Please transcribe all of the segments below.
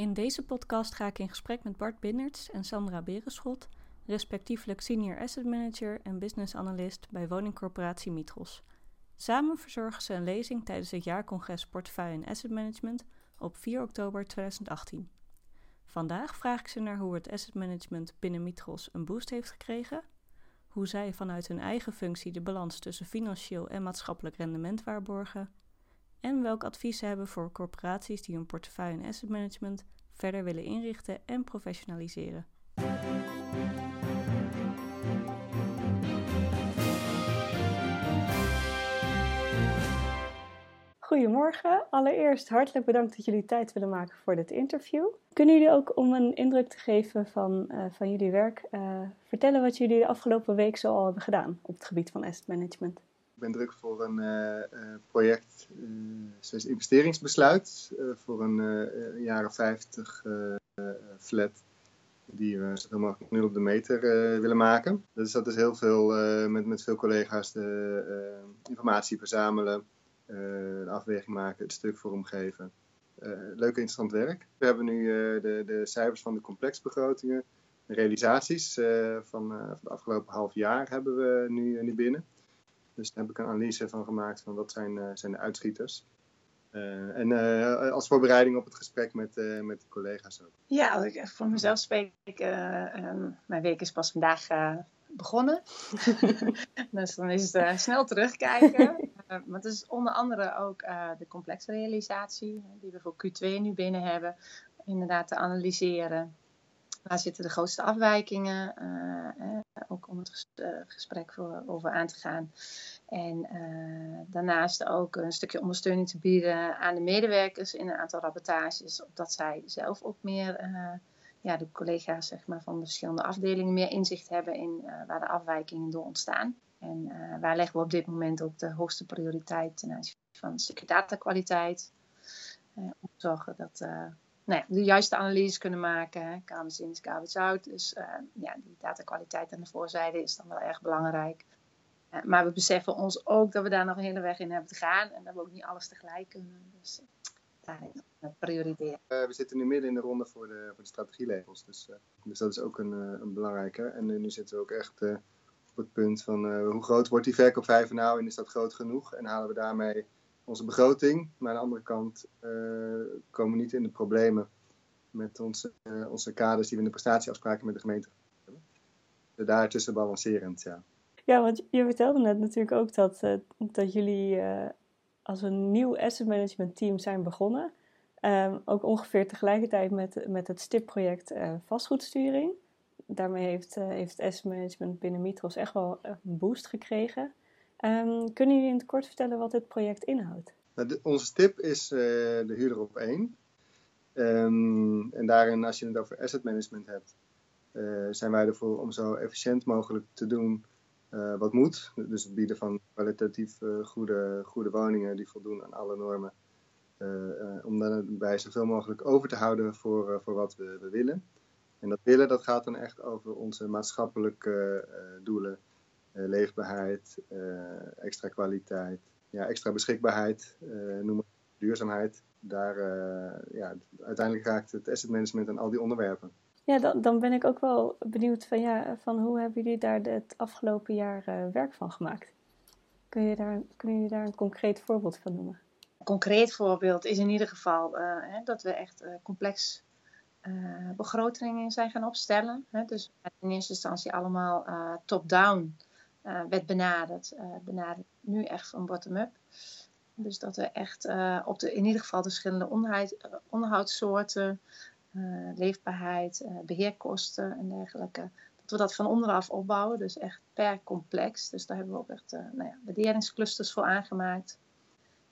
In deze podcast ga ik in gesprek met Bart Binnerts en Sandra Berenschot, respectievelijk Senior Asset Manager en Business Analyst bij woningcorporatie Mitros. Samen verzorgen ze een lezing tijdens het jaarcongres Portefeuille en Asset Management op 4 oktober 2018. Vandaag vraag ik ze naar hoe het asset management binnen Mitros een boost heeft gekregen, hoe zij vanuit hun eigen functie de balans tussen financieel en maatschappelijk rendement waarborgen en welk advies hebben voor corporaties die hun portefeuille en asset management verder willen inrichten en professionaliseren. Goedemorgen. Allereerst hartelijk bedankt dat jullie tijd willen maken voor dit interview. Kunnen jullie ook om een indruk te geven van, uh, van jullie werk uh, vertellen wat jullie de afgelopen week zo al hebben gedaan op het gebied van asset management? Ben druk voor een uh, project, zoals investeringsbesluit, voor een jaren 50 flat die we zoveel mogelijk nul op de meter willen maken. Dus dat is heel veel met, met veel collega's de informatie verzamelen, de afweging maken, het stuk vormgeven. leuk interessant werk. We hebben nu de, de cijfers van de complexbegrotingen, de realisaties van, van de afgelopen half jaar hebben we nu, nu binnen. Dus daar heb ik een analyse van gemaakt van wat zijn, uh, zijn de uitschieters. Uh, en uh, als voorbereiding op het gesprek met, met de collega's ook. Ja, ik voor mezelf spreek, um, mijn week is pas vandaag begonnen. dus dan is het snel terugkijken. maar het is onder andere ook de complexe realisatie, die we voor Q2 nu binnen hebben, inderdaad te analyseren. Waar zitten de grootste afwijkingen? Om het eh, gesprek voor, over aan te gaan. En daarnaast ook een stukje ondersteuning te bieden aan de medewerkers in een aantal rapportages, opdat zij zelf ook meer, ja, de collega's zeg maar, van de verschillende afdelingen, meer inzicht hebben in waar de afwijkingen door ontstaan. En waar leggen we op dit moment ook de hoogste prioriteit ten aanzien van een stukje datakwaliteit. om te zorgen dat de juiste analyses kunnen maken. Kamers in, kamers. Dus uh, ja, die datakwaliteit aan de voorzijde is dan wel erg belangrijk. Uh, maar we beseffen ons ook dat we daar nog een hele weg in hebben te gaan. En dat we ook niet alles tegelijk kunnen. Dus uh, daarin prioriteren. we zitten nu midden in de ronde voor de, voor de strategielabels. Dus, dus dat is ook een, een belangrijke. En nu zitten we ook echt op het punt van hoe groot wordt die verkoopvijver nou? En is dat groot genoeg? En halen we daarmee onze begroting. Maar aan de andere kant uh, komen we niet in de problemen met onze, uh, onze kaders die we in de prestatieafspraken met de gemeente hebben. Dus daartussen balancerend, ja. Ja, want je vertelde net natuurlijk ook dat, uh, dat jullie als een nieuw asset management team zijn begonnen. Um, ook ongeveer tegelijkertijd met, met het STIP-project vastgoedsturing. Daarmee heeft, heeft het asset management binnen Mitros echt wel een boost gekregen. Um, kunnen jullie in het kort vertellen wat dit project inhoudt? Nou, onze tip is uh, de huurder op één. Um, en daarin, als je het over asset management hebt, uh, zijn wij ervoor om zo efficiënt mogelijk te doen uh, wat moet. Dus het bieden van kwalitatief goede, goede woningen die voldoen aan alle normen. om daarbij zoveel mogelijk over te houden voor, voor wat we, we, willen. En dat willen, dat gaat dan echt over onze maatschappelijke doelen eh, leefbaarheid, eh, extra kwaliteit, ja, extra beschikbaarheid, eh, noem maar duurzaamheid. Daar, ja, uiteindelijk raakt het asset management aan al die onderwerpen. Ja, dan, dan ben ik ook wel benieuwd van, ja, van hoe hebben jullie daar het afgelopen jaar werk van gemaakt? Kun je daar, kunnen jullie daar een concreet voorbeeld van noemen? Een concreet voorbeeld is in ieder geval hè, dat we echt complex uh, begrotingen zijn gaan opstellen. Hè. Dus in eerste instantie allemaal top-down uh, werd benaderd. Uh, benaderd nu echt van bottom-up. Dus dat we echt uh, op de, in ieder geval de verschillende onderhoud, onderhoudssoorten, leefbaarheid, beheerkosten en dergelijke, dat we dat van onderaf opbouwen. Dus echt per complex. Dus daar hebben we ook echt nou ja, waarderingsclusters voor aangemaakt.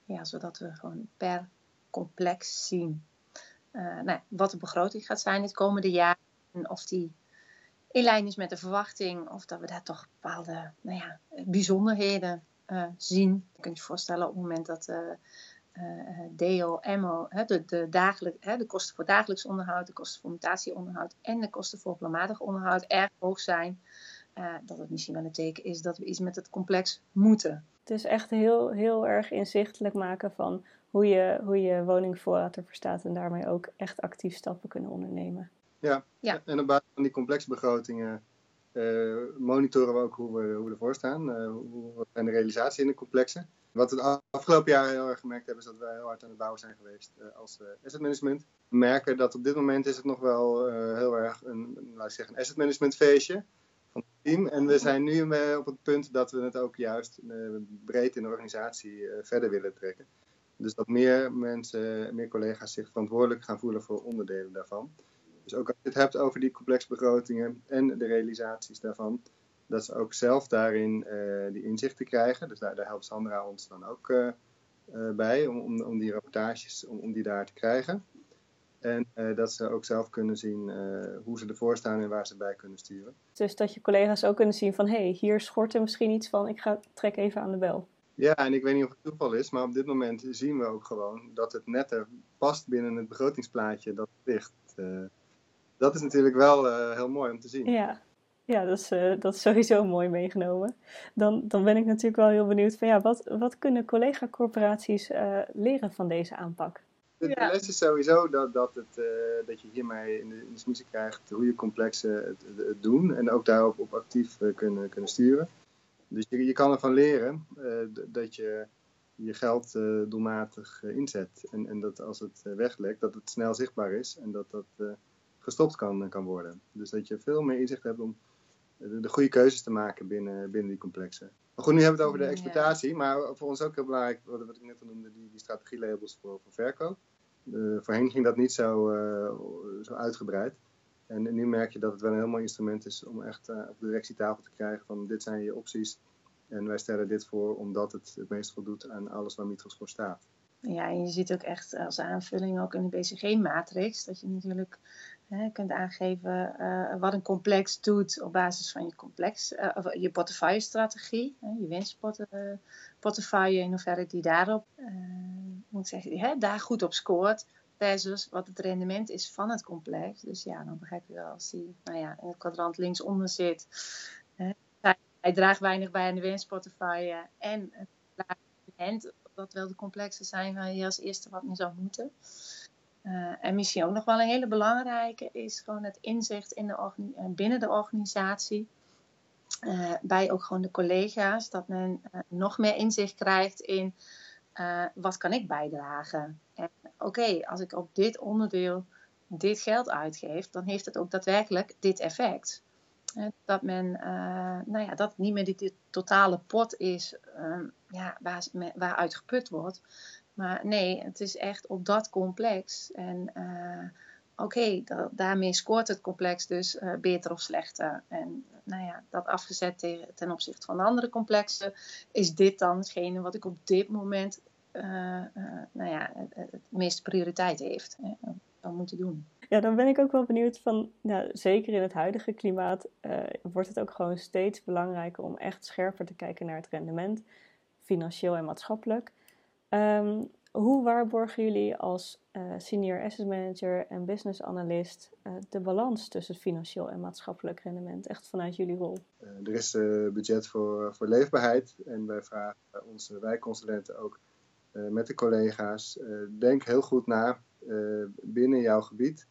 Ja, zodat we gewoon per complex zien nou, wat de begroting gaat zijn het komende jaar. En of die in lijn is met de verwachting. Of dat we daar toch bepaalde nou ja, bijzonderheden uh, zien. Je kunt je voorstellen op het moment dat uh, uh, DO, MO, hè, de, de, dagelijk, hè, de kosten voor dagelijks onderhoud, de kosten voor mutatieonderhoud en de kosten voor planmatig onderhoud erg hoog zijn. dat het misschien wel een teken is dat we iets met het complex moeten. Het is echt heel, heel erg inzichtelijk maken van hoe je, hoe je woningvoorraad ervoor staat en daarmee ook echt actief stappen kunnen ondernemen. Ja, ja. en op basis van die complexe begrotingen uh, monitoren we ook hoe we, hoe we ervoor staan. Uh, hoe, en de realisatie in de complexen. Wat we het afgelopen jaar heel erg gemerkt hebben, is dat we heel hard aan het bouwen zijn geweest uh, als asset management. We merken dat op dit moment is het nog wel heel erg een, laat ik zeggen, een asset management feestje van het team. En we zijn nu op het punt dat we het ook juist breed in de organisatie verder willen trekken. Dus dat meer mensen, meer collega's zich verantwoordelijk gaan voelen voor onderdelen daarvan. Dus ook als je het hebt over die complexe begrotingen en de realisaties daarvan, dat ze ook zelf daarin uh, die inzichten krijgen. Dus daar, daar, helpt Sandra ons dan ook uh, uh, bij om, om, om, die rapportages, om, om, die daar te krijgen. En dat ze ook zelf kunnen zien hoe ze ervoor staan en waar ze bij kunnen sturen. Dus dat je collega's ook kunnen zien van, hé, hey, hier schort er misschien iets van, ik ga, trek even aan de bel. Ja, en ik weet niet of het toeval is, maar op dit moment zien we ook gewoon dat het netter past binnen het begrotingsplaatje dat ligt dat is natuurlijk wel uh, heel mooi om te zien. Ja, ja dat, is, uh, dat is sowieso mooi meegenomen. Dan, dan ben ik natuurlijk wel heel benieuwd van ja, wat, wat kunnen collega-corporaties uh, leren van deze aanpak? De, de, les is sowieso dat, dat, het, dat je hiermee in de, in de krijgt hoe je complexen het, het, doen en ook daarop op actief kunnen, kunnen sturen. Dus je, je kan ervan leren dat je je geld doelmatig inzet en, en dat als het weglekt, dat het snel zichtbaar is en dat dat gestopt kan, kan worden. Dus dat je veel meer inzicht hebt om de, de goede keuzes te maken binnen, binnen die complexen. Maar goed, nu hebben we het over de exploitatie, maar voor ons ook heel belangrijk, wat, wat ik net al noemde, die, die strategielabels voor, voor verkoop. voorheen ging dat niet zo, uh, zo uitgebreid. En, nu merk je dat het wel een heel mooi instrument is om echt uh, op de directietafel te krijgen van dit zijn je opties. En wij stellen dit voor omdat het het meest voldoet aan alles waar Mitros voor staat. Ja, en je ziet ook echt als aanvulling ook in de BCG-matrix dat je natuurlijk je kunt aangeven uh, wat een complex doet op basis van je, complex, of je portefeuille-strategie, je winstportefeuille, in hoeverre die daarop, moet zeggen, daar goed op scoort, versus wat het rendement is van het complex. Dus ja, dan begrijp je wel als die nou ja, in het kwadrant linksonder zit. hij draagt weinig bij aan de winstportefeuille en het rendement, dat wel de complexen zijn waar je als eerste wat mee zou moeten. Uh, en misschien ook nog wel een hele belangrijke is gewoon het inzicht in de uh, binnen de organisatie. Uh, bij ook gewoon de collega's, dat men nog meer inzicht krijgt in wat kan ik bijdragen. En oké, als ik op dit onderdeel dit geld uitgeef, dan heeft het ook daadwerkelijk dit effect. dat men, nou ja, dat niet meer die, totale pot is ehm, ja, waar, waaruit geput wordt, maar nee, het is echt op dat complex. En uh, oké, daarmee scoort het complex dus uh, beter of slechter. En nou ja, dat afgezet ten, opzichte van de andere complexen, is dit dan hetgene wat ik op dit moment uh, nou ja, het, meeste prioriteit heeft. Hè, dan moeten doen. Ja, dan ben ik ook wel benieuwd van, nou, zeker in het huidige klimaat wordt het ook gewoon steeds belangrijker om echt scherper te kijken naar het rendement, financieel en maatschappelijk. Um, hoe waarborgen jullie als uh, senior asset manager en business analyst uh, de balans tussen financieel en maatschappelijk rendement, echt vanuit jullie rol? Uh, er is budget voor, voor leefbaarheid en wij vragen onze wijkconsulenten ook met de collega's, denk heel goed na binnen jouw gebied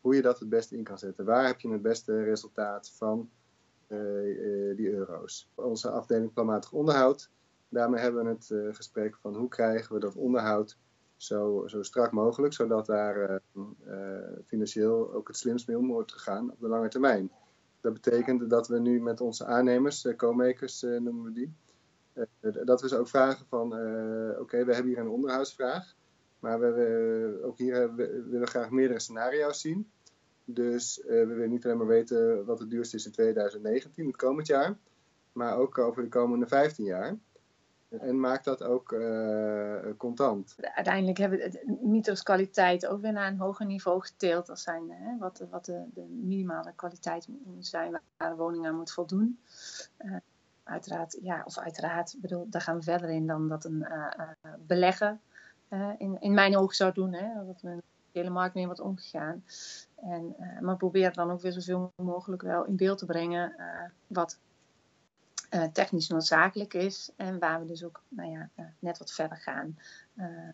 hoe je dat het beste in kan zetten. Waar heb je het beste resultaat van die euro's? Onze afdeling planmatig onderhoud daarmee hebben we het uh, gesprek van hoe krijgen we dat onderhoud zo, zo strak mogelijk, zodat daar uh, uh, financieel ook het slimst mee om wordt gegaan op de lange termijn. Dat betekent dat we nu met onze aannemers, co-makers noemen we die, dat we ze ook vragen van oké, we hebben hier een onderhoudsvraag, maar we, we ook hier willen we graag meerdere scenario's zien. Dus we willen niet alleen maar weten wat het duurste is in 2019, het komend jaar, maar ook over de komende 15 jaar. En maakt dat ook uh, contant. Uiteindelijk hebben we de mythos kwaliteit ook weer naar een hoger niveau geteeld. als zijn hè, wat, wat de, de, minimale kwaliteit moet zijn waar een woning aan moet voldoen. Uh, uiteraard, ja, of uiteraard, bedoel, daar gaan we verder in dan dat een uh, belegger in, in mijn ogen zou doen. Hè, dat men de hele markt mee wordt omgegaan. En, maar probeer dan ook weer zoveel mogelijk wel in beeld te brengen wat technisch noodzakelijk is. En waar we dus ook nou ja, uh, net wat verder gaan. Uh,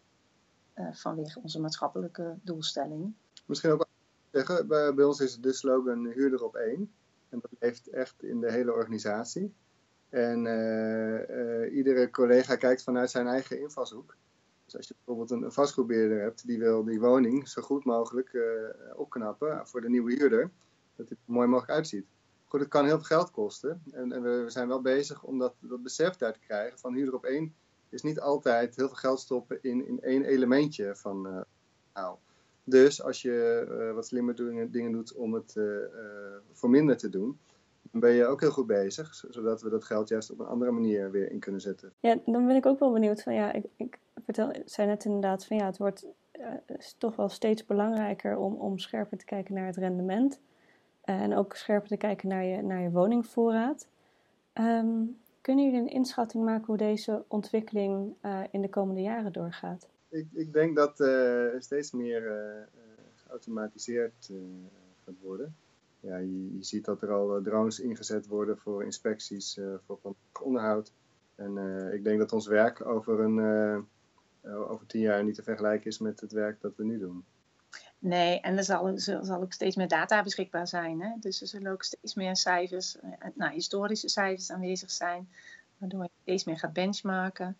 vanwege onze maatschappelijke doelstelling. Misschien ook zeggen, bij, bij ons is de slogan huurder op één. En dat leeft echt in de hele organisatie. En iedere collega kijkt vanuit zijn eigen invalshoek. Dus als je bijvoorbeeld een, vastgoedbeheerder hebt die wil die woning zo goed mogelijk opknappen voor de nieuwe huurder, dat het er mooi mogelijk uitziet goed, het kan heel veel geld kosten. En, en we, zijn wel bezig om dat, dat besef daar te krijgen van huurder op één is niet altijd heel veel geld stoppen in, in één elementje van uh, nou. Dus als je uh, wat slimmer dingen, doet om het uh, voor minder te doen, dan ben je ook heel goed bezig, zodat we dat geld juist op een andere manier weer in kunnen zetten. Ja, dan ben ik ook wel benieuwd van ja, ik, ik vertel, zei net inderdaad van ja, het wordt toch wel steeds belangrijker om, om scherper te kijken naar het rendement. Eh, en ook scherper te kijken naar je, naar je woningvoorraad. Um, kunnen jullie een inschatting maken hoe deze ontwikkeling uh, in de komende jaren doorgaat? Ik, ik denk dat uh, steeds meer geautomatiseerd gaat worden. Ja, je, je, ziet dat er al drones ingezet worden voor inspecties, voor onderhoud. En ik denk dat ons werk over, een, over tien jaar niet te vergelijken is met het werk dat we nu doen. Nee, en er zal, zal ook steeds meer data beschikbaar zijn. Hè? Dus er zullen ook steeds meer cijfers, eh, nou, historische cijfers aanwezig zijn, waardoor je steeds meer gaat benchmarken.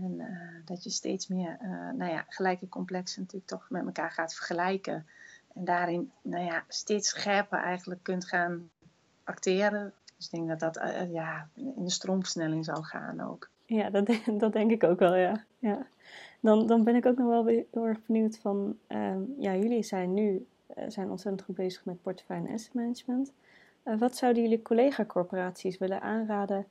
En uh, dat je steeds meer, nou ja, gelijke complexen natuurlijk toch met elkaar gaat vergelijken. En daarin, nou ja, steeds scherper eigenlijk kunt gaan acteren. Dus ik denk dat dat ja, in de stroomversnelling zal gaan ook. Ja, dat, dat denk ik ook wel, ja. ja. Dan, dan ben ik ook nog wel heel erg benieuwd van, ehm, ja, jullie zijn nu uh, zijn ontzettend goed bezig met portefeuille en asset management. Uh, wat zouden jullie collega-corporaties willen aanraden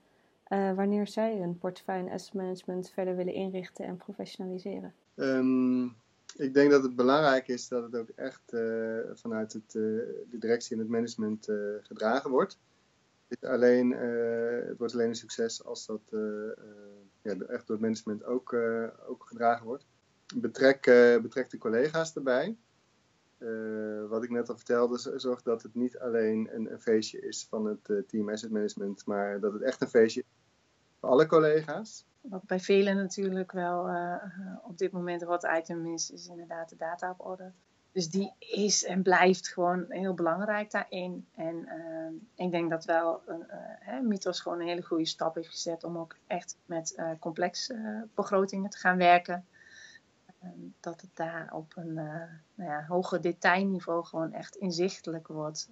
uh, wanneer zij hun portefeuille en asset management verder willen inrichten en professionaliseren? Um, ik denk dat het belangrijk is dat het ook echt vanuit het, de directie en het management gedragen wordt. Alleen, het wordt alleen een succes als dat ja, echt door het management ook, uh, ook gedragen wordt. Betrek, uh, betrek de collega's erbij. Uh, wat ik net al vertelde, zorg dat het niet alleen een, een feestje is van het team asset management, maar dat het echt een feestje is voor alle collega's. Wat bij velen natuurlijk wel op dit moment wat item is, is inderdaad de data op orde. Dus die is en blijft gewoon heel belangrijk daarin. En uh, ik denk dat wel uh, Mythos gewoon een hele goede stap heeft gezet om ook echt met uh, complexe begrotingen te gaan werken. Ehm, dat het daar op een nou ja, hoger detailniveau gewoon echt inzichtelijk wordt.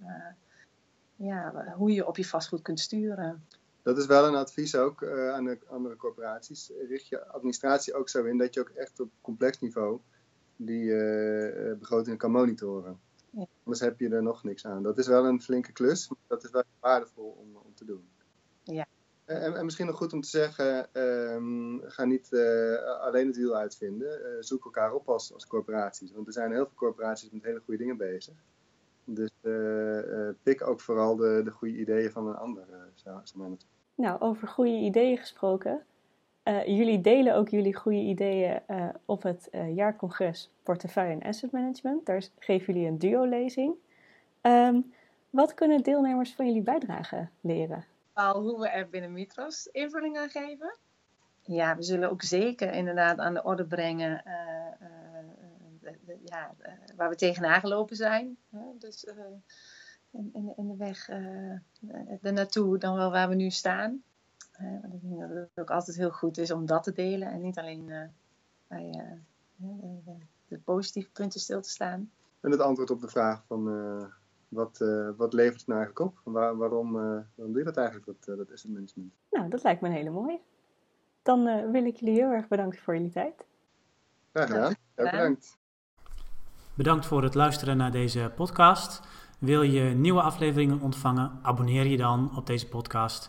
ja, hoe je op je vastgoed kunt sturen. Dat is wel een advies ook aan de andere corporaties. Richt je administratie ook zo in dat je ook echt op complex niveau die uh, begrotingen kan monitoren. Ja. Anders heb je er nog niks aan. Dat is wel een flinke klus, maar dat is wel waardevol om, om te doen. Ja. En, en, misschien nog goed om te zeggen, um, ga niet uh, alleen het wiel uitvinden. Uh, zoek elkaar op als, als corporaties. Want er zijn heel veel corporaties met hele goede dingen bezig. Dus uh, pik ook vooral de, de goede ideeën van een ander. Zo, zo nou, over goede ideeën gesproken. Uh, jullie delen ook jullie goede ideeën uh, op het uh, jaarcongres Portefeuille en Asset Management. Daar geven jullie een duo-lezing. Um, wat kunnen deelnemers van jullie bijdrage leren? Al hoe we er binnen Mitros invulling aan geven. Ja, we zullen ook zeker inderdaad aan de orde brengen ja, waar we tegenaan gelopen zijn. dus in, in, in, de weg ernaartoe dan wel waar we nu staan. Want ik denk dat het ook altijd heel goed is om dat te delen en niet alleen uh, bij uh, de, de, positieve punten stil te staan. En het antwoord op de vraag van wat, wat levert het nou eigenlijk op? Waar, waarom, waarom doe je dat eigenlijk, dat, dat asset management? Nou, dat lijkt me een hele mooie. Dan wil ik jullie heel erg bedanken voor jullie tijd. Graag gedaan. Ja, bedankt. Bedankt voor het luisteren naar deze podcast. Wil je nieuwe afleveringen ontvangen? Abonneer je dan op deze podcast.